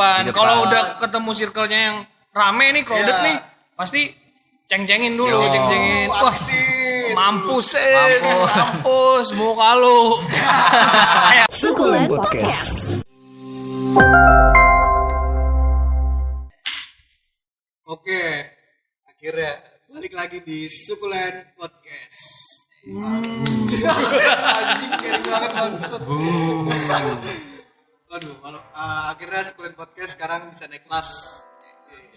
depan. Depan. Kalau udah ketemu circle-nya yang rame nih, crowded Iya. nih, pasti ceng-cengin dulu, Yo. ceng-cengin. Wah, mampus eh, Mampus. mampus, muka lu. Sukulen Podcast. Oke, akhirnya balik lagi di Sukulen Podcast. Anjing garing banget langsung. Aduh, kalau uh, akhirnya Sukulen Podcast sekarang bisa naik kelas.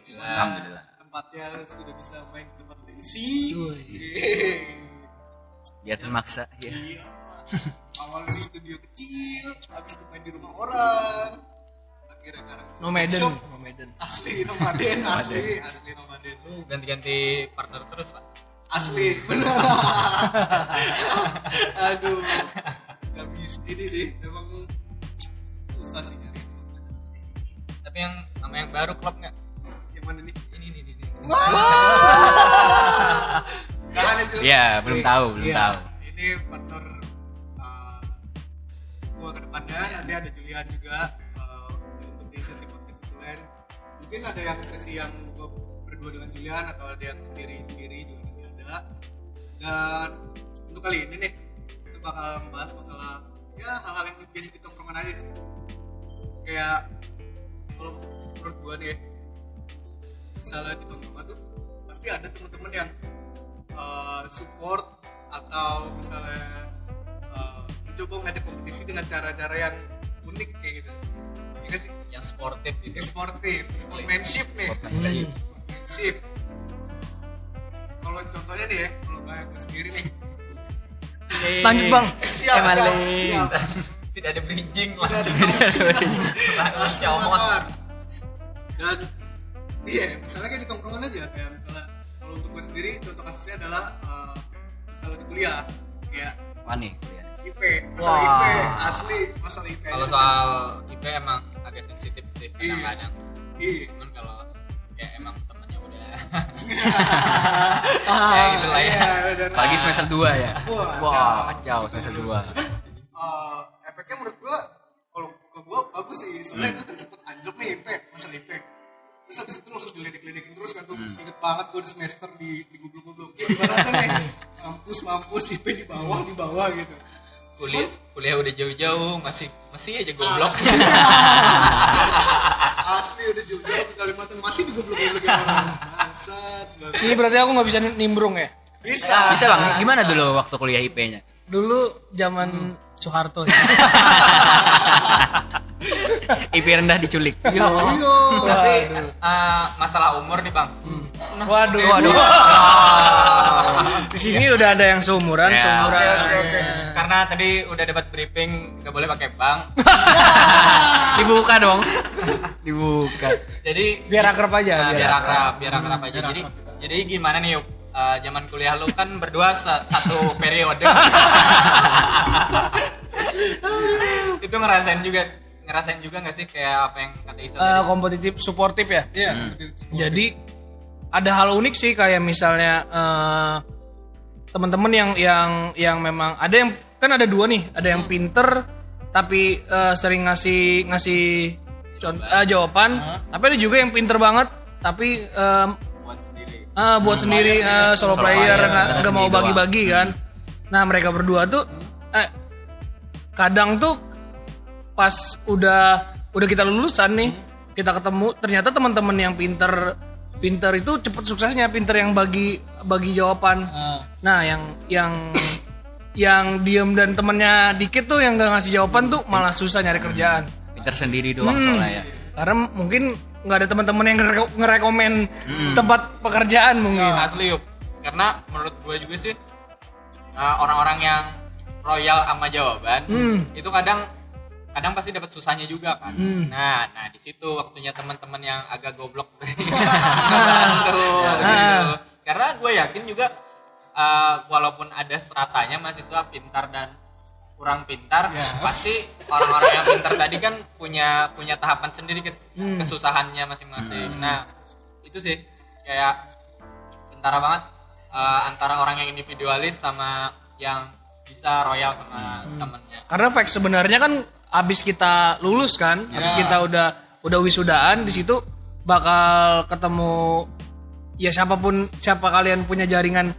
Alhamdulillah. Tempatnya sudah bisa main ke tempat pensi. Biar termaksa ya. Iya. Awal di studio kecil, habis itu main di rumah orang. Akhirnya sekarang Nomaden, shop. nomaden. Asli nomaden, asli, asli nomaden. Lu ganti-ganti partner terus pak asli benar aduh nggak bisa ini deh emang susah sih nyari tapi yang sama yang baru klub nggak? Yang mana nih? Ini ini ini Nah, itu. Iya, belum Ini- tahu, belum iya, tahu. ini partner uh, gua ke depannya nanti ada Julian juga uh, untuk di sesi podcast Sukulen mungkin ada yang sesi yang gua berdua dengan Julian atau ada yang sendiri sendiri juga nanti ada. Dan untuk kali ini nih kita bakal membahas masalah ya hal-hal yang biasa di tongkrongan aja sih kayak kalau menurut gua nih misalnya di tongkrongan tuh pasti ada teman-teman yang uh, support atau misalnya uh, mencoba ngajak kompetisi dengan cara-cara yang unik kayak gitu. Nggak sih? Yang sportif gitu. Yang sportif sportsmanship nih. Sportsmanship kalau contohnya nih ya kalau kayak gue sendiri nih. Lanjut bang. siap Emang siap, siap. Tidak ada bridging lah Tidak ada Langsung langsung makan. dan iya misalnya kayak di tongkrongan aja kayak misalnya kalau untuk gue sendiri contoh kasusnya adalah uh, misalnya di kuliah kayak Wah nih kuliah. IP masalah Wah. IP asli masalah IP kalau soal IP emang agak sensitif sih Iya. kadang-kadang iya cuman kalau ya emang temennya udah ah, Ya, gitu lah ya. bener. Apalagi semester 2 ya. Wah, Wah, kacau semester 2. Hmm. di semester di di goblok-goblok ibaratnya nih mampus mampus IP di bawah di bawah gitu kuliah kuliah udah jauh-jauh masih masih aja goblok asli udah jauh-jauh ke Kalimantan masih di goblok-goblok orang bangsat. Ini berarti aku nggak bisa nimbrung ya? bisa Bisa Bang, gimana dulu waktu kuliah IP-nya? Dulu zaman Soeharto. IP rendah diculik. Yo. Tapi eh, masalah umur nih bang Waduh. Waduh. Di sini udah ada yang seumuran, Ya, seumuran. karena tadi udah dapat briefing nggak boleh pakai bank Dibuka dong. Dibuka. jadi Biar akrab aja. Nah, biar biar akrab. akrab, biar akrab aja. Jadi jadi gimana nih yuk? Eh, zaman kuliah lu kan berdua sa- satu periode. itu ngerasain juga ngerasain juga nggak sih kayak apa yang kata Isa Eh, tadi? kompetitif, suportif ya. Iya, Jadi ada hal unik sih kayak misalnya eh, teman-teman yang yang yang memang ada yang kan ada dua nih, ada yang pinter tapi eh, sering ngasih ngasih contoh eh, jawaban, tapi ada juga yang pinter banget tapi em, buat sendiri. Ah, buat sendiri eh, solo player player, nggak mau bagi-bagi kan. Nah mereka berdua tuh eh, kadang tuh pas udah udah kita lulusan nih kita ketemu ternyata teman-teman yang pinter pinter itu cepet suksesnya pinter yang bagi bagi jawaban. Nah yang yang yang diem dan temennya dikit tuh yang gak ngasih jawaban tuh malah susah nyari kerjaan. Pinter sendiri doang soalnya ya. Karena mungkin nggak ada teman-teman yang ngere- ngerekomen tempat pekerjaan mungkin. Asli yuk. Karena menurut gue juga sih eh, orang-orang yang royal sama jawaban itu kadang kadang pasti dapat susahnya juga kan. Nah, nah di situ waktunya teman-teman yang agak goblok ngebantu gitu. Karena gue yakin juga eh, walaupun ada stratanya mahasiswa pintar dan kurang pintar, pasti orang-orang yang pintar tadi kan punya punya tahapan sendiri ke- kesusahannya masing-masing. Nah, itu sih kayak tentara banget eh, antara orang yang individualis sama yang bisa royal sama temennya. Karena fact sebenarnya kan abis kita lulus kan, abis kita udah udah wisudaan di situ bakal ketemu ya siapa pun siapa kalian punya jaringan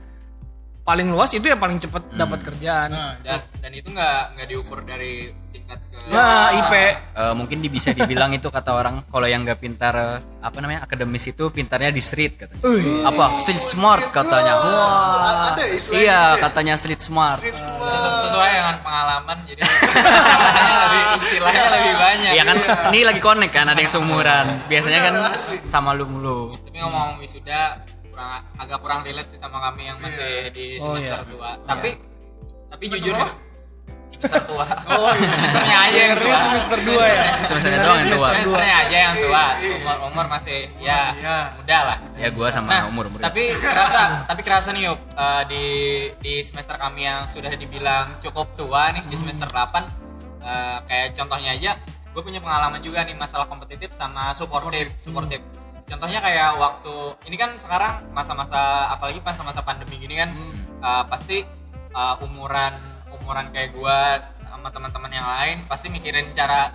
paling luas itu yang paling cepat dapat kerjaan. Nah, dan dan itu nggak nggak diukur dari tingkat ke Nah, IP Eh, mungkin bisa dibilang itu kata orang kalau yang nggak pintar eh, apa namanya akademis itu pintarnya di street katanya. Apa street smart katanya. Wah. ada istilahnya Iya gitu ya? katanya street smart. Street smart. Sesu- sesuai dengan pengalaman jadi lebih istilahnya lebih banyak Iya kan ini lagi connect kan ada yang seumuran. Biasanya kan sama lu mulu. tapi ngomong wisuda kurang agak kurang relate sih sama kami yang masih di Oh, semester iya. tua tapi tapi jujur ya semester tua Oh iya. semesternya aja yang tua semester 2 ya. Sebenarnya doang yang tua. semesternya aja yang tua umur umur masih ya ya. muda lah Ya gua sama Nah, umur umur. tapi kerasa tapi kerasa nih yuk eh, di di semester kami yang sudah dibilang cukup tua nih di semester 8 eh, kayak contohnya aja gue punya pengalaman juga nih masalah kompetitif sama suportif suportif contohnya kayak waktu ini kan sekarang masa-masa apalagi pas masa pandemi gini kan eh, pasti eh, umuran umuran kayak gue sama teman-teman yang lain pasti mikirin cara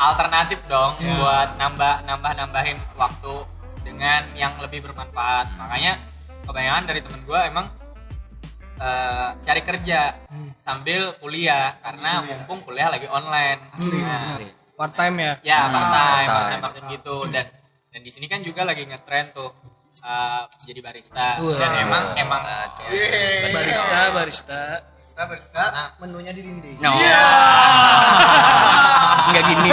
alternatif dong buat nambah nambah nambahin waktu dengan yang lebih bermanfaat. Makanya kebanyakan dari temen gue emang eh, cari kerja sambil kuliah karena mumpung kuliah lagi online. Nah, Part time ya. ya part time part-time. part time. part time gitu. Dan dan di sini kan juga lagi ngetren tuh eh, jadi barista dan emang emang Yeay. Barista, barista. Barista, barista. Menunya di dinding. No. Enggak gini.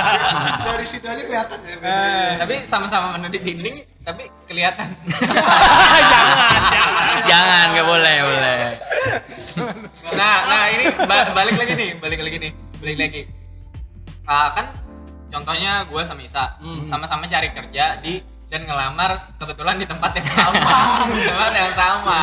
Dari situ aja kelihatan ya. Eh, tapi sama-sama menu di dinding tapi kelihatan Jangan, nggak boleh, boleh. nah nah ini ba- balik lagi nih balik lagi nih balik lagi Ah, kan contohnya gue sama Isa sama-sama cari kerja di dan ngelamar kebetulan di tempat yang sama di tempat yang sama.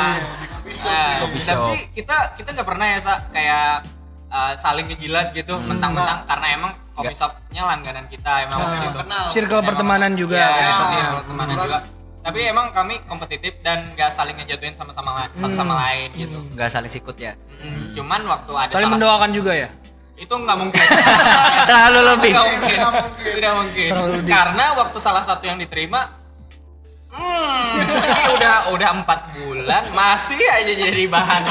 Nah, Coffee shop. tapi kita kita nggak pernah ya Sa, kayak ah, saling ngejilat gitu mentang-mentang karena emang coffee shopnya langganan kita emang waktu itu kenal. Circle Emang- pertemanan juga. Iya, Ya. iya, pertemanan juga tapi emang kami kompetitif dan nggak saling ngejatuhin sama-sama satu sama lain gitu Nggak saling sikut ya. Hmm, cuman waktu ada Saling salah- mendoakan juga ya. itu nggak mungkin Terlalu lebih. Nggak mungkin. Nggak mungkin. Tidak mungkin. Terlalu di- Karena waktu salah satu yang diterima, hmm, udah udah empat bulan masih aja jadi bahan.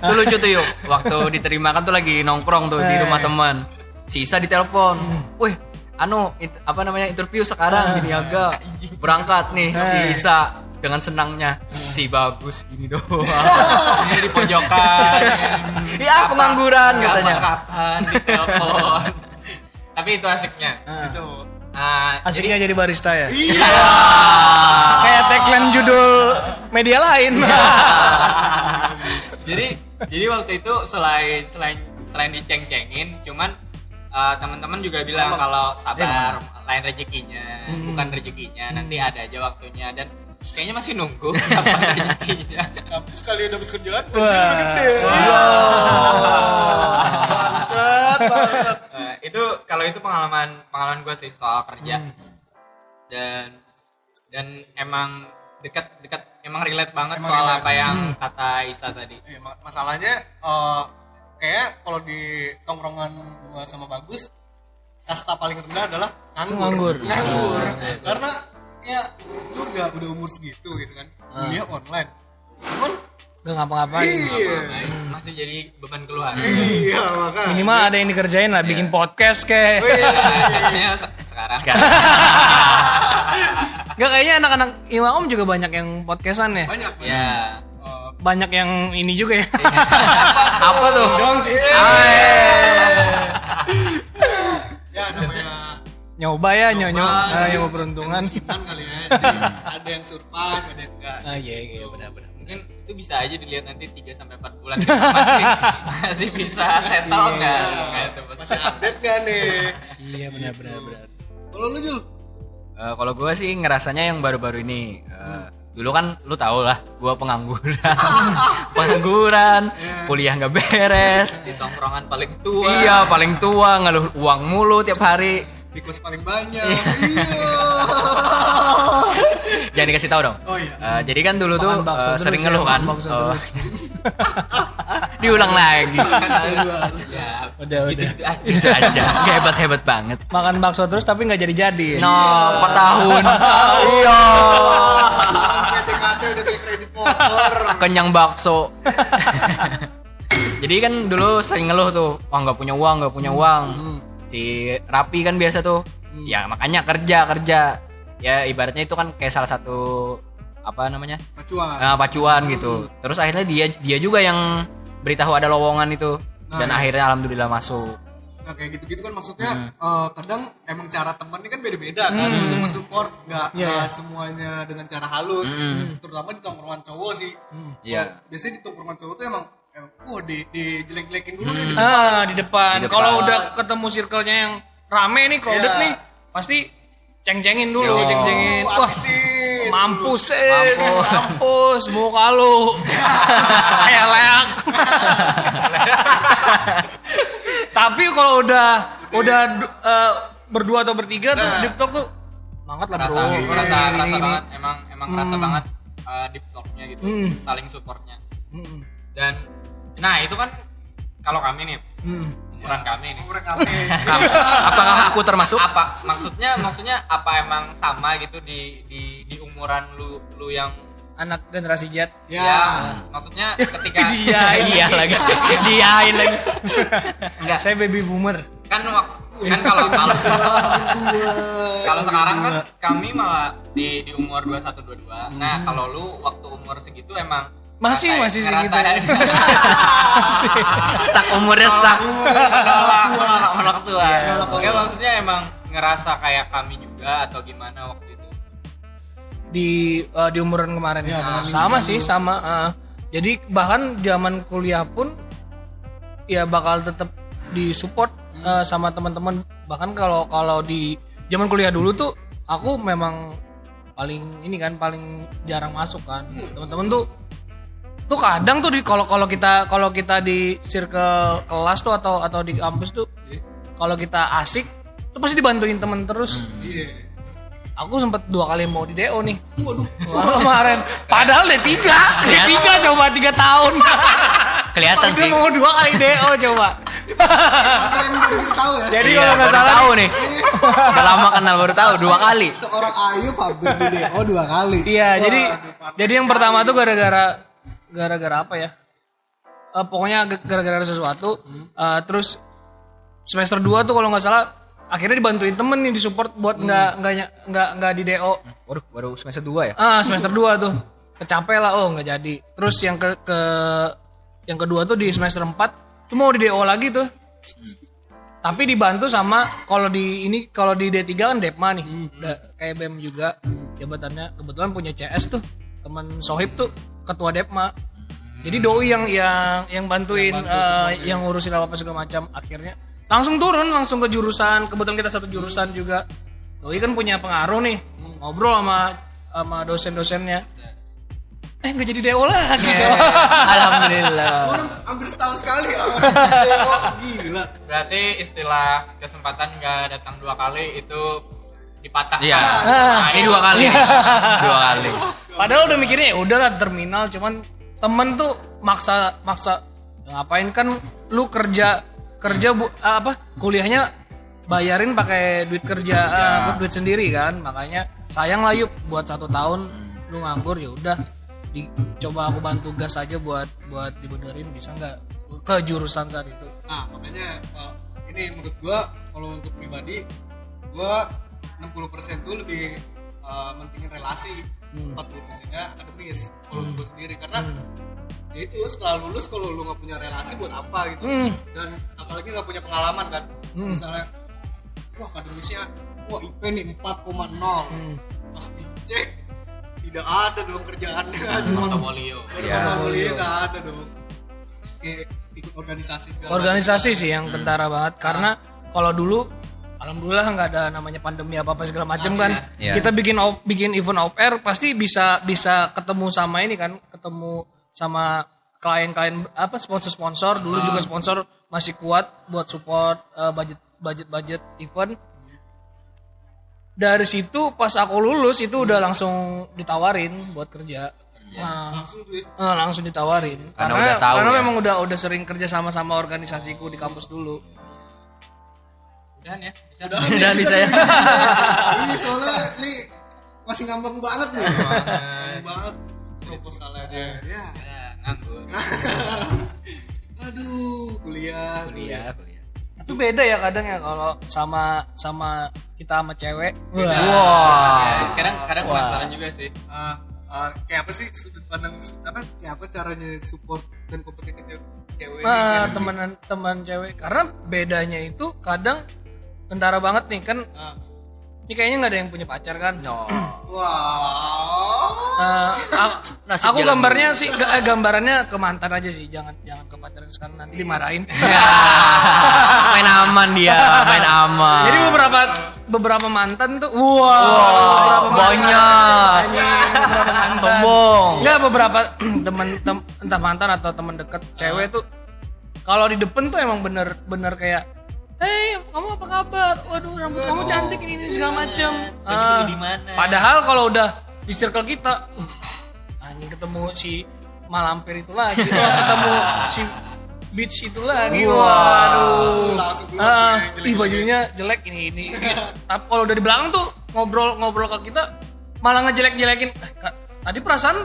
Itu lucu tuh yuk. Waktu diterima kan tuh lagi nongkrong tuh di rumah teman. Si Isa ditelepon. Wih, anu it- apa namanya interview sekarang gini agak berangkat nih si Isa dengan senangnya si bagus gini doang. Ini di pojokan. ya pengangguran katanya. Kapan di telepon. Tapi itu asiknya. Gitu. Nah, Asiknya jadi barista ya. Iya. Kayak tagline judul media lain. jadi jadi waktu itu selain selain selain diceng-cengin cuman uh, teman-teman juga bilang kalau sabar lain rezekinya bukan rezekinya nanti ada aja waktunya dan kayaknya masih nunggu kapan rezekinya Tapi sekali dapat kerjaan, Wah. gajinya udah gede. Bangsat, bangsat. Uh, itu kalau itu pengalaman pengalaman gue sih soal kerja dan dan emang dekat dekat emang relate banget Emang soal relate. apa yang kata Isa tadi Eh, ma- masalahnya eh, kayak kalau di tongkrongan gua sama bagus kasta paling rendah adalah nganggur Nganggur. nganggur karena kayak lu udah udah umur segitu gitu kan? Kuliah online. Cuman Gak ngapa-ngapain. iya. Masih jadi beban keluarga iya makanya. Minimal ada yang dikerjain lah, bikin podcast kayak. Katanya se- sekarang. Sekarang. Gak kayaknya anak-anak Imam juga banyak yang podcastan ya. banyak banyak. ya Banyak yang ini juga ya. apa tuh? ya namanya nyoba ya, nyoba, nyoba, jadi nyoba peruntungan. kemusiman kali ya ada yang survive ada yang enggak. Ah iya iya benar-benar. mungkin itu bisa aja dilihat nanti 3 sampai 4 bulan masih masih bisa settle enggak gitu masih update gak nih? Iya benar-benar benar. kalau lu Jul? Eh, kalau gue sih ngerasanya yang baru-baru ini eh, dulu kan lu tau lah gue pengangguran. Pengangguran kuliah nggak beres. Di tongkrongan paling tua. Iya paling tua ngeluh uang mulu tiap hari kos paling banyak. Iya. Jangan dikasih tahu dong. Oh iya. Eh, jadi kan dulu tuh Makan terus sering ya, ngeluh kan? Oh. diulang lagi. Udah udah. itu aja. Nggak hebat-hebat banget. Makan bakso terus tapi nggak jadi-jadi. ya? no empat tahun. Iya. PDKT udah kayak kredit motor. Kenyang bakso. Jadi kan dulu sering ngeluh tuh wah nggak punya uang nggak punya uang si rapi kan biasa tuh. Ya makanya kerja kerja. Ya ibaratnya itu kan kayak salah satu apa namanya? Pacuan. Nah, pacuan gitu. Terus akhirnya dia dia juga yang beritahu ada lowongan itu. Dan akhirnya alhamdulillah masuk. Nah kayak gitu-gitu kan maksudnya eh, kadang emang cara temen ini kan beda-beda kan untuk mensupport nggak nggak semuanya dengan cara halus. Terutama di tongkrongan cowok sih. Iya. biasanya di tongkrongan cowok tuh emang oh di di jelek-jelekin dulu nih di Ah, di depan. Depan. Kalau udah ketemu circle-nya yang rame nih, crowded Iya. nih, pasti ceng-cengin dulu, Yo. ceng-cengin. Uh, Wah, habisin. mampus eh, mampus, muka lu. Kayak leak. Tapi kalau udah udah eh, berdua atau bertiga tuh deep talk tuh banget lah bro. Rasa, rasa, banget emang emang rasa banget uh, deep talknya gitu, saling supportnya. Dan nah itu kan kalau kami nih, ukuran kami nih. Kurang kami Kamu- apakah aku termasuk? Apa maksudnya maksudnya apa emang sama gitu di di di umuran lu lu yang Anak generasi Z. ya ya maksudnya ketika Iya, iya lagi diain lagi enggak Saya baby boomer. kan waktu kan kalau kalau kalau sekarang kan kami malah di di umur 21 22. Nah, kalau lu waktu umur segitu emang Masih- masih segitu. ngerasain- stuck umurnya stuck menolak tua. Menolak tua. Enggak maksudnya emang ngerasa kayak kami juga atau gimana waktu itu. di eh, di umuran kemarin Iya, dengan sama sih sama eh. jadi bahkan zaman kuliah pun ya bakal tetap disupport eh, sama teman-teman bahkan kalau kalau di zaman kuliah dulu tuh aku memang paling ini kan paling jarang masuk kan teman-teman tuh tuh kadang tuh di kalau kalau kita kalau kita di circle kelas tuh atau atau di kampus tuh kalau kita asik tuh pasti dibantuin temen terus. Iya. Aku sempet dua kali mau di DO nih. Waduh. Kemarin. Padahal D3 D3 coba tiga tahun. Kelihatan sih. mau dua kali DO coba. Tahu ya. Jadi Iya, kalau nggak salah tahu nih. Udah lama kenal baru tahu dua kali. Seorang Ayu hampir di DO dua kali. Iya Wah, jadi jadi yang pertama tuh gara-gara gara-gara apa ya Eh, pokoknya gara-gara sesuatu Eh, terus semester 2 tuh kalau nggak salah akhirnya dibantuin temen nih disupport buat nggak nggak ny- nggak nggak di DO waduh baru semester 2 ya Ah, semester 2 tuh. Kecapek lah, oh nggak jadi. Terus yang ke, ke yang kedua tuh di semester 4 tuh mau di DO lagi tuh. Tapi dibantu sama kalau di ini kalau di D3 kan Depma nih. Da- kayak BEM juga jabatannya kebetulan punya CS tuh. Teman Sohib tuh ketua Depma. Jadi doi yang yang yang bantuin eh, yang ngurusin apa segala macam. Akhirnya langsung turun langsung ke jurusan kebetulan kita satu jurusan juga. Doi kan punya pengaruh nih ngobrol sama sama dosen-dosennya. Eh nggak jadi DO lagi. Coba. alhamdulillah. Orang hampir setahun sekali. Ya DO gila. Berarti istilah kesempatan nggak datang dua kali itu dipatah. iya. Nah, ini dua kali. Dua kali. Padahal udah mikirnya ya udahlah terminal. Cuman temen tuh maksa maksa ngapain kan lu kerja kerja bu, ah, apa kuliahnya bayarin pakai duit kerja ah, duit sendiri kan. Makanya sayang lah yuk buat satu tahun lu nganggur ya udah coba aku bantu gas aja buat buat dibenerin bisa nggak? Ke jurusan saat itu. Nah makanya eh, ini menurut gua kalau untuk pribadi gua 60% tuh lebih eh, mentingin relasi 40% nya akademis kalau gua sendiri. Karena ya itu setelah lulus kalau lu nggak punya relasi buat apa gitu. Dan apalagi nggak punya pengalaman kan. Misalnya wah akademisnya wah IP nih 4,0 pas dicek tidak ada dong kerjaannya. Cuma portofolio. portofolio nggak ada dong. Kayak ikut organisasi segala organisasi sih yang kentara banget. Karena kalau dulu alhamdulillah nggak ada namanya pandemi apa apa segala macam kan. ya. kita bikin op- bikin event off air pasti bisa bisa ketemu sama ini kan. Ketemu sama klien-klien apa sponsor-sponsor. Dulu juga sponsor masih kuat buat support eh, budget budget budget event. Dari situ pas aku lulus itu udah langsung ditawarin buat kerja. Langsung Eh, langsung ditawarin. Karena udah tahu karena ya. memang udah udah sering kerja sama sama organisasiku di kampus dulu udah ya bisa udah bisa ya. Ini soalnya nih masih ngambang banget nih. Ngambang banget. Proposalnya dia ya ya, nganggur. Aduh kuliah kuliah kuliah. tapi beda ya kadang ya kalau sama sama kita sama cewek. Wah. Ya, kadang kadang penasaran juga sih. Ah, ah, kayak apa sih sudut pandang apa kayak apa caranya support dan kompetitifnya cewek ini? nah teman teman cewek. Karena bedanya itu kadang tentara banget nih kan? Ah. ini kayaknya nggak ada yang punya pacar kan? No. Wow. Eh, Nasib aku jalan gambarnya sih ga- eh, gambarannya ke mantan aja sih jangan jangan ke pacaran sekarang nanti dimarahin. Ya, main aman dia main aman. Jadi beberapa beberapa mantan tuh wah beberapa mantan. banyak. Beberapa mantan. sombong. Enggak beberapa temen tem- entah mantan atau temen deket cewek tuh kalau di depan tuh emang bener-bener kayak Hei, kamu apa kabar? Waduh, rambut kamu cantik ini, ini segala macem. Ah, di mana? Padahal kalau udah di circle kita, uh, anjing ketemu si malampir itu lagi, ketemu si beach itu lagi. Waduh. langsung keluar Ah, yang ih bajunya jelek ini ini. Tapi kalau udah di belakang tuh ngobrol-ngobrol ke kita malah ngejelek-jelekin. Eh, Kak, tadi perasaan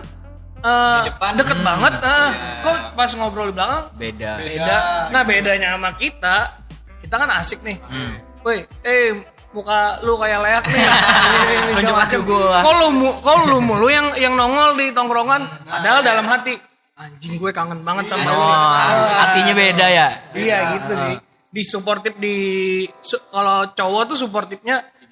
eh, Di depan. deket banget. ah. Kok pas ngobrol di belakang beda beda. Nah bedanya sama kita, kita kan asik nih. Woi, eh muka lu kayak leak nih. Segala gua. Kok lu kok lu mulu yang yang nongol di tongkrongan, padahal dalam hati anjing gue kangen banget sama lu. oh, artinya beda ya Iya gitu sih. Di supportif di su- kalau cowok tuh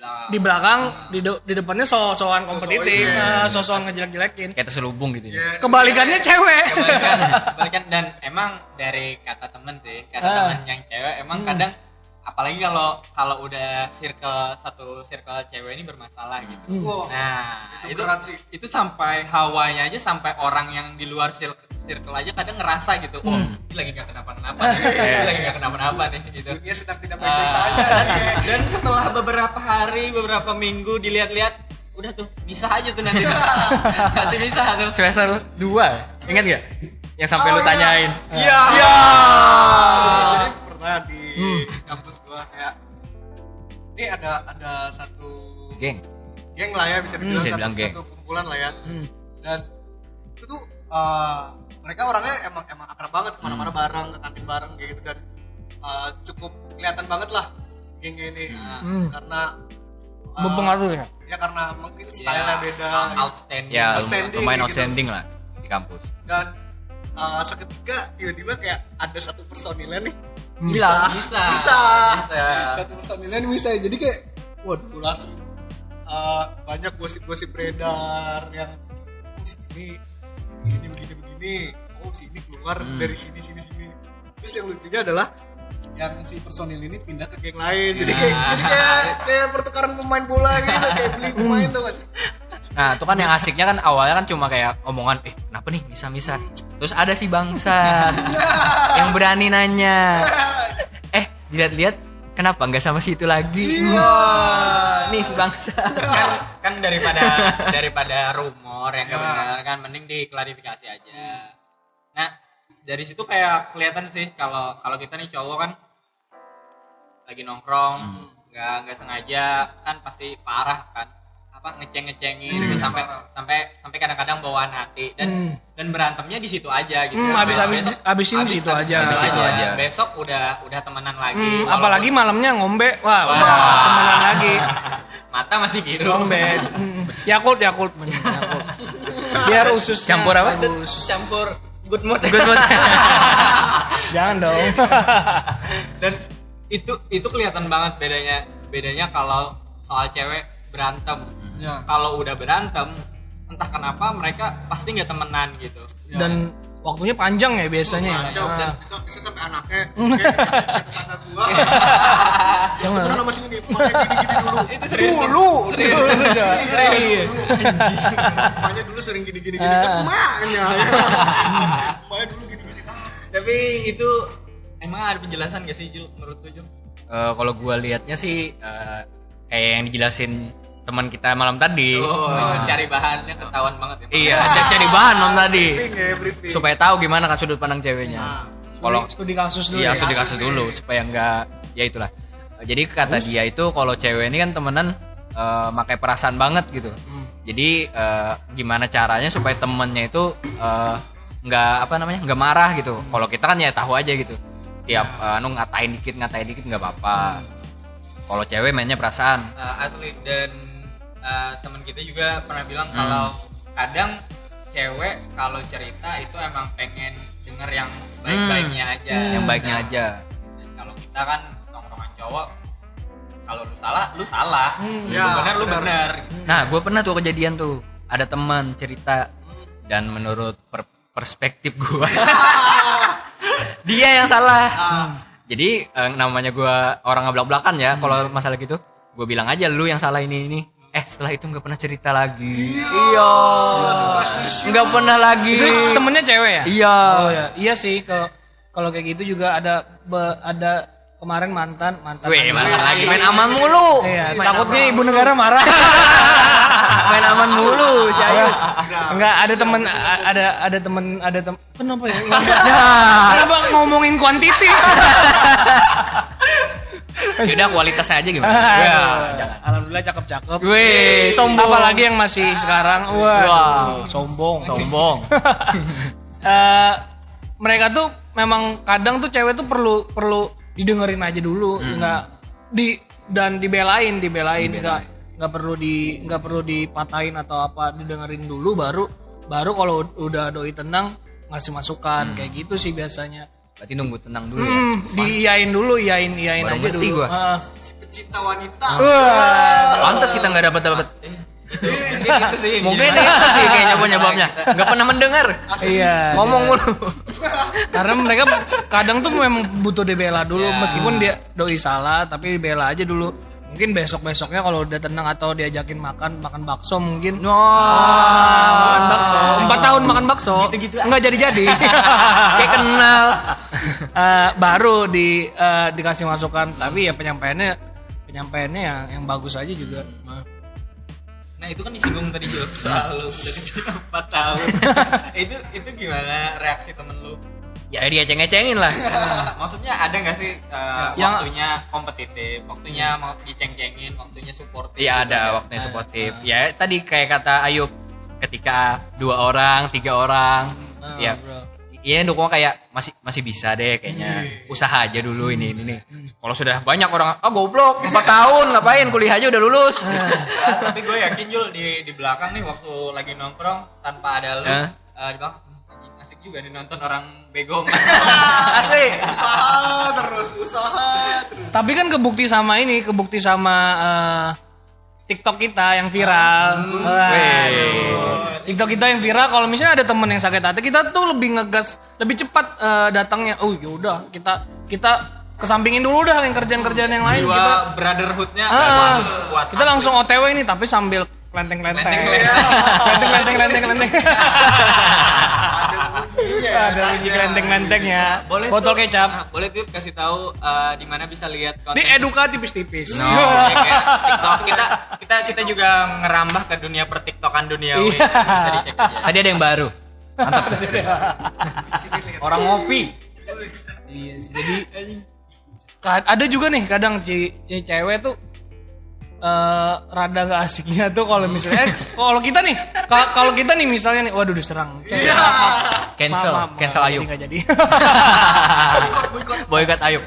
supportifnya di belakang, di, de- di depannya so-soan kompetitif, nah, so-soan ngejelek-jelekin. kayak terselubung gitu ya. Kebalikannya cewek. Kebalikan, kebalikan. Dan emang dari kata temen sih kata Ah. temen yang cewek emang kadang apalagi kalau kalau udah circle satu circle cewek ini bermasalah gitu. Wow, nah itu itu berat sih. itu sampai hawanya aja sampai orang yang di luar circle, circle aja kadang ngerasa gitu oh ini lagi gak kenapa-napa nih ini lagi gak kenapa-napa nih gitu. Dunia sedang tidak baik-baik Ah. saja nih. dan setelah beberapa hari beberapa minggu dilihat-lihat udah tuh bisa aja tuh nanti. Nanti bisa tuh. Semester 2 ingat gak yang sampai lu Oh, iya. tanyain. Iya. Jadi pernah di kampus gua kayak ini ada ada satu geng. Geng lah ya bisa dibilang bisa satu, geng. satu kumpulan lah ya. Dan itu tuh uh, mereka orangnya emang emang akrab banget ke mana-mana bareng ke kantin bareng kayak gitu dan uh, cukup kelihatan banget lah gengnya ini karena uh, Berpengaruh ya. ya karena mungkin stylenya beda gitu. outstanding ya Outstanding lumayan gitu. outstanding lah di kampus dan uh, seketika tiba-tiba kayak ada satu personilnya nih Hilang. Bisa. bisa Bisa. satu personilnya nih bisa jadi kayak waduh langsung uh, banyak gosip-gosip beredar yang oh sini begini begini begini oh sini keluar dari sini sini sini. Terus yang lucunya adalah yang si personil ini pindah ke geng lain. Jadi kayak jadi kayak kayak pertukaran pemain bola gitu kayak beli pemain tuh mas Nah, itu kan yang asiknya kan awalnya kan cuma kayak omongan, eh kenapa nih? Bisa-bisa. Terus ada si bangsa yang berani nanya, eh dilihat-lihat kenapa nggak sama si itu lagi? Wah, nih si bangsa. kan kan daripada daripada rumor yang gak benar kan mending diklarifikasi aja. Nah dari situ kayak kelihatan sih kalau kalau kita nih cowok kan lagi nongkrong nggak nggak sengaja kan pasti parah kan apa ngeceng ngecengin itu sampai sampai sampai kadang-kadang bawaan hati dan dan berantemnya di situ aja gitu Hmm, habis-habis- Besok- habisin di habis- situ habis aja. Di situ aja. besok udah udah temenan lagi Hmm, Walaupun apalagi malamnya ngombe, wah udah temenan lagi. mata masih biru Ngombe. Hmm, Yakult, Yakult, Yakult. Biar ususnya Campur apa? bagus. campur good mood Good mood. Jangan dong. dan itu itu kelihatan banget bedanya bedanya kalau soal cewek berantem. Ya. kalau udah berantem entah kenapa mereka pasti nggak temenan gitu. Dan waktunya panjang ya biasanya. ya. Kacau, dan Nah, bisa, bisa sampai anaknya. Tetangga gua Jangan. temenan sama sini? Gini-gini dulu. Itu serius dulu. Serius. Serius. Emaknya dulu sering gini-gini. Gini kan emaknya. Emaknya dulu gini-gini. Ah, tapi itu emang ada penjelasan gak sih Jul menurut lu Jul? Eh, kalau gua liatnya sih eh, kayak yang dijelasin teman kita malam tadi. Oh, cari bahannya ketahuan banget ya. Iya, cari bahan malam tadi. briefing ya briefing Supaya tahu gimana kan sudut pandang ceweknya. Kalau studi kasus dulu Iya, ya. studi kasus dulu supaya enggak ya itulah. Jadi kata dia itu kalau cewek ini kan temenan eh, pakai perasaan banget gitu. Jadi eh, gimana caranya supaya temennya itu eh, nggak apa namanya nggak marah gitu. Kalau kita kan ya tahu aja gitu. Tiap eh, anu ngatain dikit ngatain dikit nggak apa-apa. Kalau cewek mainnya perasaan. Uh, asli dan uh, teman kita juga pernah bilang Hmm. kalau kadang cewek kalau cerita itu emang pengen denger yang baik-baiknya aja. Hmm. Yang baiknya Nah, aja. dan kalau kita kan tongkrongan cowok kalau lu salah lu salah lu Ya, benar lu benar. Nah, gue pernah tuh kejadian tuh. Ada teman cerita dan menurut per- perspektif gue, dia yang salah. Jadi eh, namanya gue orang ngeblak belakan ya. Kalau masalah gitu, gue bilang aja lu yang salah ini ini. Eh setelah itu nggak pernah cerita lagi. Iya. Nggak pernah lagi. Itu temennya cewek ya? Iya. Oh ya, iya sih kalau kalau kayak gitu juga ada be- ada kemarin mantan mantan. Weh, mantan lagi main aman mulu. Iya, takutnya ibu negara marah. main aman mulu si Ayu. Enggak, ada temen ada ada temen ada tem kenapa ya? Kenapa ngomongin kuantiti? Yaudah kualitasnya aja gimana? Ya. Alhamdulillah cakep-cakep. Weh, sombong. Apalagi yang masih sekarang, wah, Wow. sombong. Sombong. Eh, mereka tuh memang kadang tuh cewek tuh perlu perlu didengerin aja dulu, nggak di dan dibelain, dibelain, nggak nggak perlu di nggak perlu dipatahin atau apa, didengerin dulu baru baru kalau udah doi tenang ngasih masukan kayak gitu sih biasanya. Berarti nunggu tenang dulu ya. Hmm, diiyain dulu, iyain iyain Baru aja dulu. gua. Heeh. si pecinta wanita Pantas kita nggak dapat dapat. Mungkin itu sih Mungkin itu sih kayaknya penyebabnya. Nggak pernah mendengar. Iya. Ngomong mulu. karena mereka kadang tuh memang butuh dibela dulu meskipun dia doi salah tapi dibela aja dulu. Mungkin besok besoknya kalau udah tenang atau diajakin makan makan bakso mungkin. Makan bakso. Empat tahun makan bakso. Nggak jadi jadi Kayak kenal. baru di eh, dikasih masukan. Tapi ya penyampaiannya penyampaiannya yang yang bagus aja juga nah itu kan disinggung tadi juga soal lu udah empat tahun. Itu itu gimana reaksi temen lu? Ya dia ceng-cengin lah. maksudnya ada nggak sih uh, Yang- waktunya kompetitif waktunya mau diceng-cengin waktunya support Iya ada waktunya suportif. Ya tadi kayak kata Ayub ketika dua orang, tiga orang, ya Iya dukung kayak masih masih bisa deh kayaknya usaha aja dulu ini ini nih. Kalau sudah banyak orang ah goblok 4 tahun ngapain kuliah aja udah lulus. Ah, tapi gue yakin Jul di di belakang nih waktu lagi nongkrong tanpa ada lu Hah? eh, di belakang "Hmm, asik juga nih nonton orang begong Asli. usaha terus usaha terus tapi kan kebukti sama ini kebukti sama eh, TikTok kita yang viral. TikTok kita yang viral kalau misalnya ada temen yang sakit hati kita tuh lebih ngegas lebih cepat eh, datangnya. Oh yaudah kita kita kesampingin dulu dah yang kerjaan-kerjaan yang lain. Jiwa kita brotherhoodnya kuat. Kita langsung OTW ini tapi sambil klenteng-klenteng. Klenteng-klenteng. klenteng-klenteng klenteng-klenteng ada bunyinya ada bunyi klenteng-klentengnya boleh botol tuh, kecap. ah, boleh tuh kasih tahu eh, di mana bisa lihat konten ini eduka tipis-tipis. No, ya, kayak TikTok. Kita kita kita juga ngerambah ke dunia pertiktokan duniawi. Iya. bisa dicek aja. Tadi ada yang baru. orang ngopi. Iya jadi ka- ada juga nih kadang cewek tuh eh rada gak asiknya tuh kalau misalnya eh, kalau kita nih ka- kalau kita nih misalnya nih waduh diserang. Cewek, maaf, maaf. Cancel, Maaf, maaf, cancel Ayub. jadi. Nggak jadi boykot Ayub.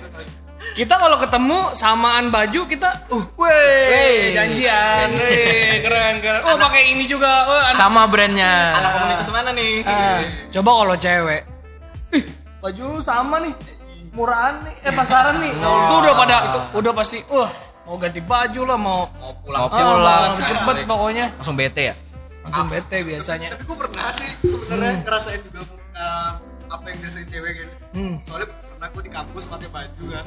kita kalau ketemu samaan baju kita uh weh janjian. Weh keren keren. Oh pakai ini juga. Oh, anak- Sama brandnya. anak komunitas mana nih? Ah, coba kalau cewek. Ih baju sama nih. Murahan nih. Eh pasaran nih. Tuh udah pada udah pasti wah mau ganti baju lah mau mau pulang Mau pulang. Ah, cepet pokoknya. Langsung bete ya. langsung bete biasanya. Tapi gue pernah sih sebenarnya ngerasain juga uh, apa yang dirasain cewek gitu soalnya pernah gue di kampus pakai baju kan.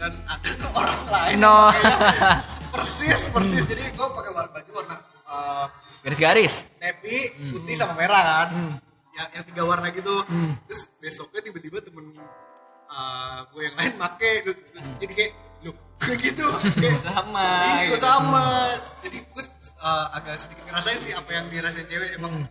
Dan ada tuh orang lain. No. persis persis. Jadi gue pakai war- baju warna uh, Garis-garis. navy putih sama merah kan. Yang, yang tiga warna gitu. Terus besoknya tiba-tiba temen uh, gue yang lain make jadi kayak lu gitu. Kayak sama iya gue sama. Jadi gue uh, agak sedikit ngerasain sih apa yang dirasain cewek. Emang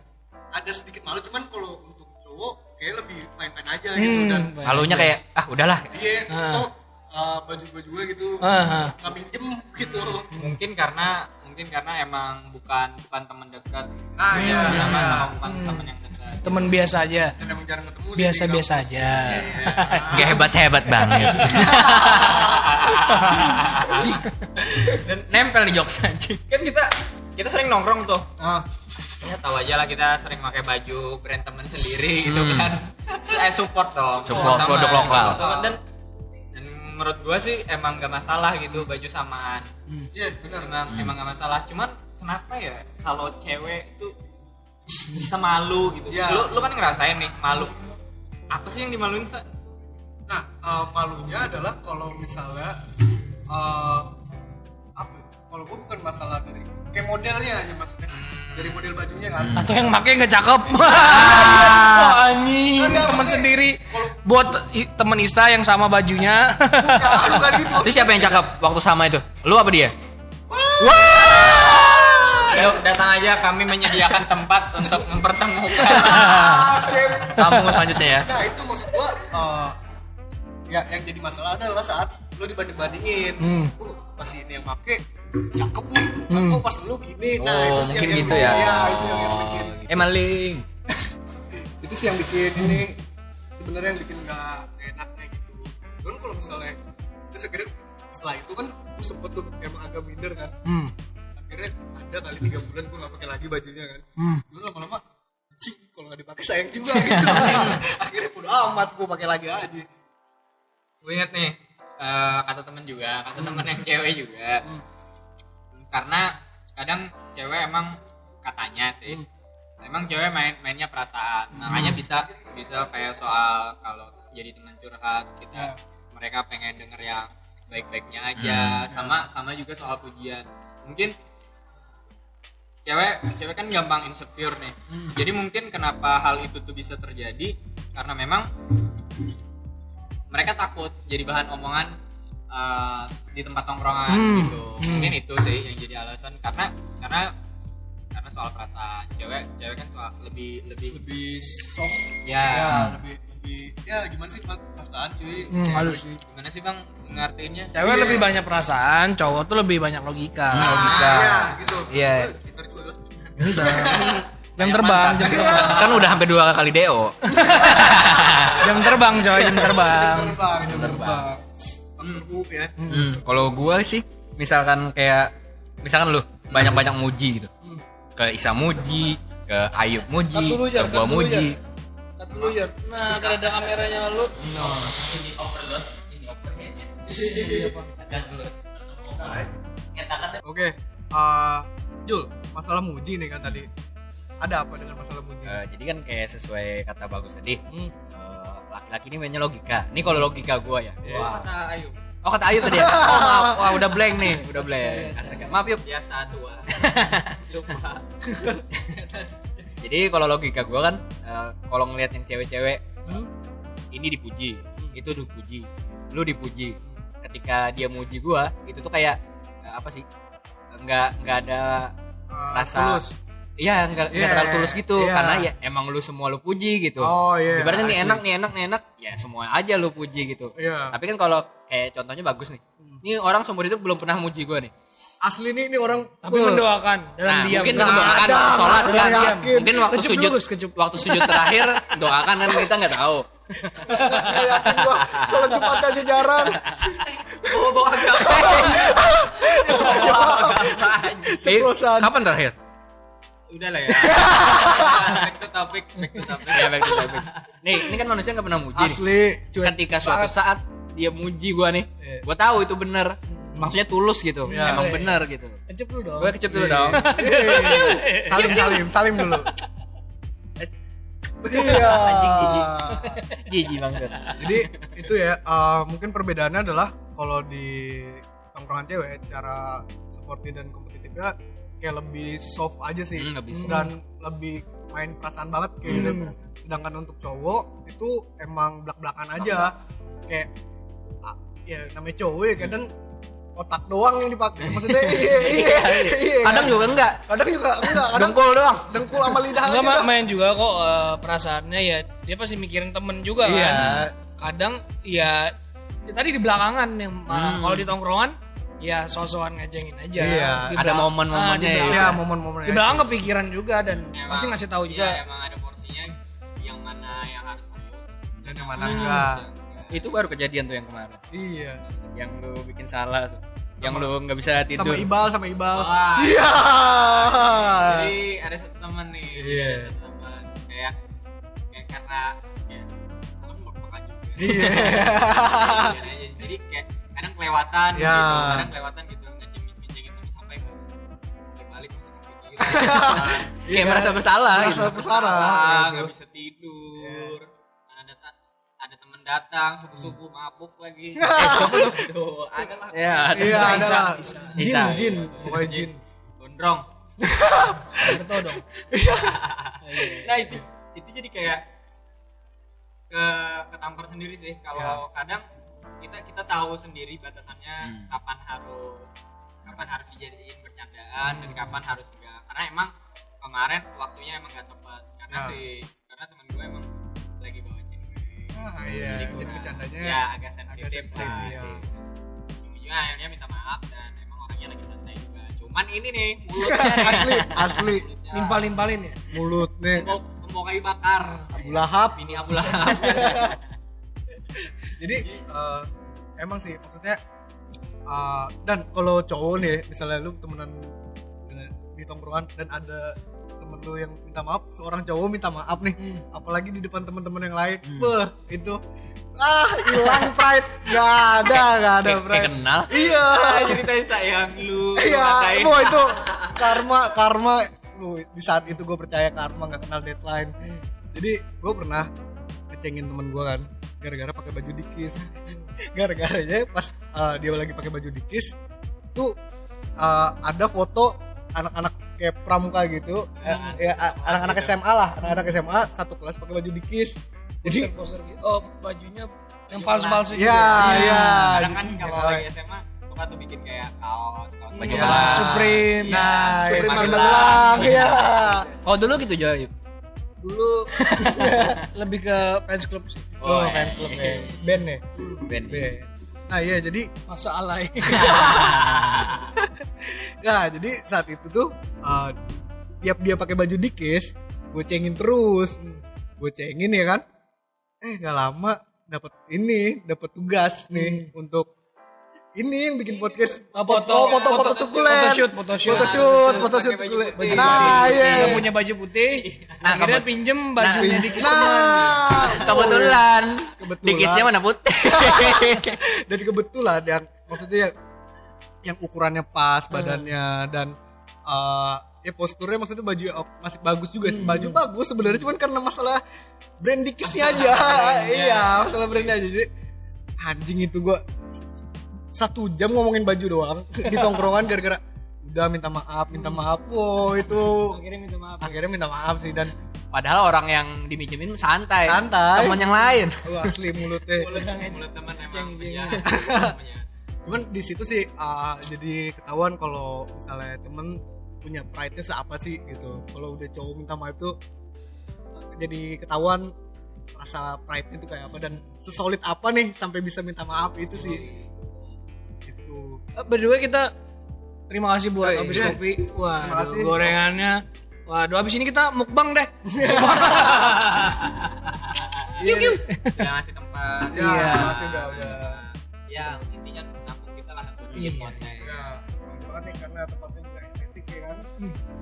ada sedikit malu cuman kalau untuk cowok kayak lebih fine fine aja gitu. Dan Halunya kayak ah udahlah. iya toh uh, baju gue juga gitu Ah, ah. nggak minjem gitu. Mungkin karena mungkin karena emang bukan bukan teman dekat. Nah iya sama iya. bukan teman yang dekat temen biasa aja. Dan emang jarang ketemu sih di biasa-biasa kampus. aja. Gak hebat-hebat banget. Dan nempel di jokes anjing. kan kita kita sering nongkrong tuh. Ah. Ya tahu aja lah kita sering pakai baju brand temen sendiri gitu kan. Saya support dong. Support teman, produk lokal. teman. dan dan menurut gua sih emang gak masalah gitu baju samaan. Iya benar. Emang emang gak masalah. Cuman kenapa ya kalau cewek itu bisa malu gitu Ya. lu lu kan ngerasain nih malu apa sih yang dimaluin Sa? Nah, eh, malunya adalah kalau misalnya eh apa? ya? Kalau gue bukan masalah dari kayak modelnya aja maksudnya. Dari model bajunya kan. atau yang make nggak cakep oh, anjing Enggak, temen maksudnya, sendiri kalau- buat temen Isa yang sama bajunya Bukan, bukan gitu. Itu siapa yang cakep waktu sama itu? Lu apa dia? Yuk datang aja kami menyediakan tempat untuk mempertemukan. Kampung selanjutnya ya. Nah, itu maksud gua eh, ya yang jadi masalah adalah saat lu dibanding-bandingin. Hmm. Uh, pas ini yang make cakep nih. Nah, kok pas lu gini. Nah, Oh, itu sih yang, gitu yang ya. Iya, itu yang, yang bikin. Eh maling. itu sih yang bikin ini sebenarnya yang bikin nggak enak kayak gitu dan kalau misalnya terus akhirnya setelah itu kan gue sempet tuh emang agak minder kan akhirnya ada kali tiga bulan gue nggak pakai lagi bajunya kan. Gue lama-lama cing kalau nggak dipakai sayang juga gitu. Akhirnya udah amat gue pakai lagi aja. Gue inget nih eh, kata temen juga kata temen yang cewek juga. Karena kadang cewek emang katanya sih emang cewek main mainnya perasaan. Makanya bisa bisa kayak soal kalau jadi teman curhat kita mereka pengen denger yang baik-baiknya aja. Sama sama juga soal pujian. Mungkin cewek cewek kan gampang insecure nih. Jadi mungkin kenapa hal itu tuh bisa terjadi? Karena memang mereka takut jadi bahan omongan uh, di tempat tongkrongan gitu. Mungkin itu sih yang jadi alasan. Karena karena karena soal perasaan. Cewek cewek kan soal lebih lebih lebih soft. Ya, ya lebih lebih ya gimana sih perasaan cuy. Halus. Cewek, cuy. gimana sih bang? Ngartiinnya cewek lebih banyak perasaan cowok tuh lebih banyak logika. Nah iya gitu. Iya. Jam terbang jam terbang. Kan udah hampir dua kali DO. jam terbang coy jam terbang. Terbang jam terbang. Faktor U ya? Hmm, kalau gua sih misalkan kayak misalkan lu banyak-banyak muji gitu. Ke Isa muji, ke Ayub muji, ke gua cut dulu, muji. Cut dulu, Jar. nah kalau ada kameranya lu. Oke, eh Jul, masalah muji nih kan tadi. Ada apa dengan masalah muji? Eh, jadi kan kayak sesuai kata bagus tadi. eh, laki-laki ini mainnya logika. Ini kalau logika gua ya. kata Ayu Oh kata Ayub tadi. ya? Oh maaf, wah udah blank nih, udah blank. Astaga. Maaf Yub. biasa tua lupa Jadi kalau logika gua kan eh, kalau ngelihat yang cewek-cewek eh, ini dipuji, itu dipuji, lu dipuji. Ketika dia muji gua, itu tuh kayak apa sih? Nggak nggak ada Eh, rasa tulus. Iya, nggak nggak Iya, terlalu tulus gitu iya. karena ya emang lu semua lu puji gitu. Oh, iya, Ibaratnya nih asli. enak nih enak nih enak, ya semua aja lu puji gitu. Iya. Tapi kan kalau kayak contohnya bagus nih. Ini orang seumur hidup belum pernah muji gua nih. Asli nih ini orang tapi Wah, mendoakan dalam Nah, diam mungkin Nggak mendoakan ada, waktu sholat kan. yakin. Mungkin waktu Kecup sujud dulu, kecup. waktu sujud terakhir doakan kan kita nggak tahu. yakin gua sholat Jumat aja jarang. bawa bawa agama Ceplosan. Kapan terakhir? udah lah ya back to topic back to topic Ya baik baik, baik. Nih, ini kan manusia nggak pernah muji. nih. Asli, cuy. Ketika suatu Banget. saat dia muji gua nih, Iya. gua tahu itu bener. Maksudnya tulus gitu, Iya. emang bener gitu. kecup dulu dong Gue kecep dulu dong. Eh, salim salim salim dulu. Iya. Jijik banget. Jadi itu ya eh, mungkin perbedaannya adalah kalau di tongkrongan cewek cara sporty dan kompetitifnya kayak lebih soft aja sih. Hmm, lebih soft. dan lebih main perasaan banget kayak gitu. Sedangkan untuk cowok itu emang belak-belakan aja. Kayak ah, ya namanya cowok ya kadang otak doang yang dipakai maksudnya iya iya iya kadang juga enggak. Kadang juga enggak kadang dengkul doang. dengkul sama lidah Enggak main juga kok eh, perasaannya ya dia pasti mikirin temen juga kan. Iya. Kadang ya, ya tadi di belakangan yang malah Hmm. kalau di tongkrongan ya sosokan ngejengin aja. Iya. Di Ada momen-momennya Ah, di ya. belakang- Iya, momen-momennya. Di belakang kepikiran juga dan pasti ngasih tahu juga. Iya, emang ada porsinya yang mana yang harus serius dan yang mana enggak itu baru kejadian tuh yang kemarin iya yang lu bikin salah tuh yang lu nggak bisa tidur sama ibal sama ibal Wah. iya jadi ada satu teman nih Iya. ada satu teman kayak kayak karena Iya. Iya, jadi kayak kadang kelewatan Ya. gitu kadang kelewatan gitu ngejengin ngejengin temen sampai sampai balik masih kepikiran kayak merasa bersalah merasa gitu. bersalah Ah, gitu. nggak bisa tidur ada ta- ada temen datang subuh mabuk lagi Tuh, ada lah ya ada. iya ada Isa, lah. Isa. jin jin pokoknya jin gondrong Betul dong. nah itu itu jadi kayak ke ketampar sendiri sih. Kalau kadang kita kita tahu sendiri batasannya kapan harus kapan harus dijadiin bercandaan dan kapan harus enggak. Karena emang kemarin waktunya emang gak tepat. Karena Ah. sih karena teman gue emang lagi bawa cewek. Ah iya. jadi jadi gua- bercandanya ya agak sensitif sensitif, lah. iya. ujungnya akhirnya minta maaf dan emang orangnya lagi santai juga. Cuman ini nih mulutnya asli asli. Nimpal-nimpalin ya. mulut nih mau kayu bakar. Abu Lahab. Bini Abu Lahab. Jadi eh, emang sih maksudnya eh, dan kalau cowok nih misalnya lu temenan di tongkrongan dan ada temen lu yang minta maaf seorang cowok minta maaf nih apalagi di depan teman-teman yang lain beh itu ah hilang pride gak ada gak ada kayak, kayak pride kenal iya ceritain sayang lu lu iya wah itu karma karma Lu, di saat itu gue percaya karma nggak kenal deadline. Jadi gue pernah ngecengin temen gue kan gara-gara pakai baju dikis. Gara-garanya pas uh, dia lagi pakai baju dikis tuh uh, ada foto anak-anak kayak pramuka gitu. Eh, ya a- anak-anak SMA lah anak-anak SMA satu kelas pakai baju dikis. Jadi Poster gitu. Oh, bajunya yang palsu-palsu ya juga. ya? Kadang kan kalau lagi SMA suka tuh bikin kayak kaos kaos Baju ya. kelas. Supreme. nah Supreme Supreme Magelang. Ya kalau dulu gitu Joy Dulu lebih ke fans club sih. oh, fans club ya band ya band band nah iya jadi Masa alay. ya jadi saat itu tuh uh, tiap dia pakai baju dikis gue cengin terus gue cengin ya kan eh nggak lama dapat ini dapat tugas nih untuk ini yang bikin podcast. Foto foto- foto foto foto- sukulen photoshoot, photoshoot. photoshoot photoshoot Pakai baju sukulen putih. nah iya. punya baju putih, Nah, akhirnya kebet- pinjem bajunya di nah. kebetulan. Kebetulan. dikisnya mana putih. Dan kebetulan yang maksudnya yang, yang ukurannya pas badannya dan uh, ya posturnya maksudnya baju masih bagus juga sih. Baju bagus sebenarnya cuman karena masalah brand dikisnya aja. iya masalah brandnya aja. Jadi anjing itu gua satu jam ngomongin baju doang di tongkrongan gara-gara udah minta maaf minta maaf. Wow itu Akhirnya minta maaf. akhirnya minta maaf sih dan padahal orang yang diminjemin santai. Santai. teman yang lain. Oh, asli mulutnya. Mulut mulut teman emang penjahat. cuman di situ sih ah, jadi ketahuan kalau misalnya temen punya pride nya seapa sih gitu. Kalau udah cowok minta maaf tuh ah, jadi ketahuan rasa pride nya itu kayak apa dan sesolid apa nih sampai bisa minta maaf itu sih gitu Eh, By the way kita terima kasih buat Oh, habis iya. kopi. Wah, gorengannya. Waduh, habis ini kita mukbang deh. Iya, iya. udah ngasih tempat ya Iya. masih udah udah ya intinya nampung kita lah buat bikin konten ya banget nih karena tempatnya juga estetik ya kan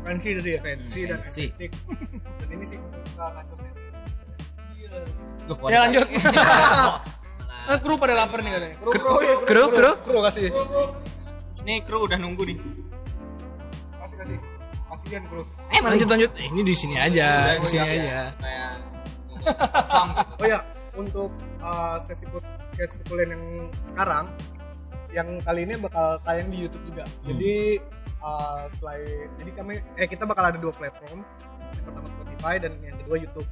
Fancy tadi ya. fancy dan estetik dan ini sih buka kantor saya iya Loh, Ya lanjut. Eh, kru pada lapar nih katanya. Kru, kru. iya Kru, kru. kru kasih nih kru udah nunggu nih kasih kasih kasihan kru Eh, lanjut lanjut. Eh, Ini di sini aja, di sini Siap ya, aja. Oh ya, untuk uh, sesi podcast sekulen yang sekarang, yang kali ini bakal tayang di YouTube juga. Jadi uh, selain, jadi kami, eh kita bakal ada dua platform. Yang pertama Spotify dan yang kedua YouTube.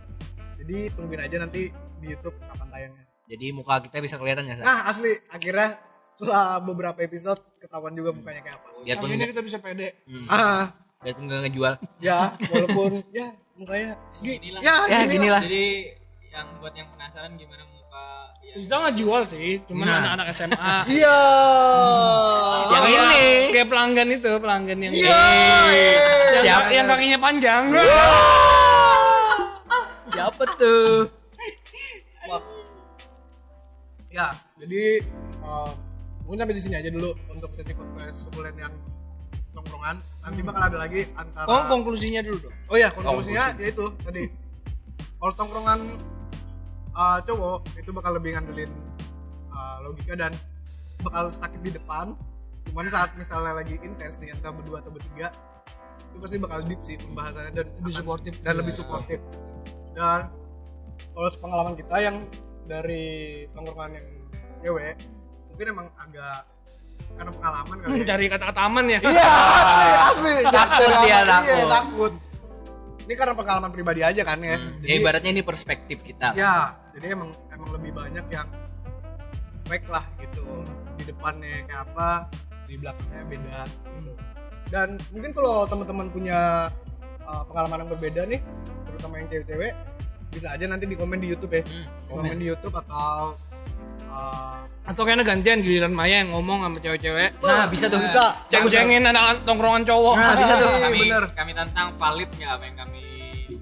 Jadi tungguin aja nanti di YouTube kapan tayangnya. Jadi muka kita bisa kelihatan ya Sa? Nah asli, akhirnya setelah beberapa episode ketahuan juga mukanya kayak apa Akhirnya nggak kita bisa pede. ah biarpun nggak ngejual ya walaupun ya mukanya gi- Ginilah. ya, ya gini gini lah Jadi yang buat yang penasaran gimana muka ya, Bisa nggak jual sih, cuman Nah. anak-anak SMA. iya yang Kayak- ini kayak pelanggan itu, pelanggan yang Iya. yang, Siapa? yang kakinya panjang. siapa tuh. Ya jadi eh, mungkin sampai di sini aja dulu untuk sesi podcast sukulen yang nongkrongan nanti bakal ada lagi antara Oh, konklusinya dulu dong. Oh ya konklusinya yaitu tadi kalau tongkrongan uh, cowok itu bakal lebih ngandelin uh, logika dan bakal sakit di depan. Cuman saat misalnya lagi intens nih antara berdua atau bertiga itu pasti bakal deep sih pembahasannya dan Lebih akan- suportif. dan lebih suportif. Dan kalau pengalaman kita yang dari tongkrongan yang cewek mungkin emang agak karena pengalaman kali ya. Cari kata-kata aman ya. Iya, asli, asli. Takut dia, Iya, takut. takut. Ini karena pengalaman pribadi aja kan ya. ya Jadi, ibaratnya ini perspektif kita ya, jadi emang emang lebih banyak yang fake lah gitu. Di depannya kayak apa, di belakangnya beda. gitu. Dan mungkin kalau teman-teman punya uh, pengalaman yang berbeda nih, terutama yang cewek-cewek, bisa aja nanti di komen di YouTube ya. komen. di YouTube atau uh, Atau kayaknya gantian giliran Maya yang ngomong sama cewek-cewek. nah bisa tuh bisa. Ceng-cengin anak tongkrongan cowok. Nah, bisa tuh. iya, kami bener. kami tantang valid nggak apa yang kami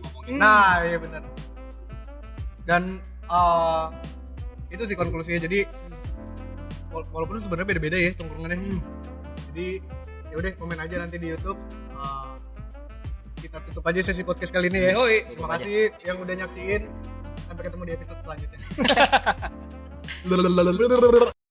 ngomongin Nah, iya benar. Dan uh, itu sih konklusinya. Jadi wala- walaupun sebenarnya beda-beda ya tongkrongannya. Jadi ya udah komen aja nanti di YouTube. Kita tutup aja sesi podcast kali ini ya. Yoi. Terima kasih yang udah nyaksiin. Sampai ketemu di episode selanjutnya.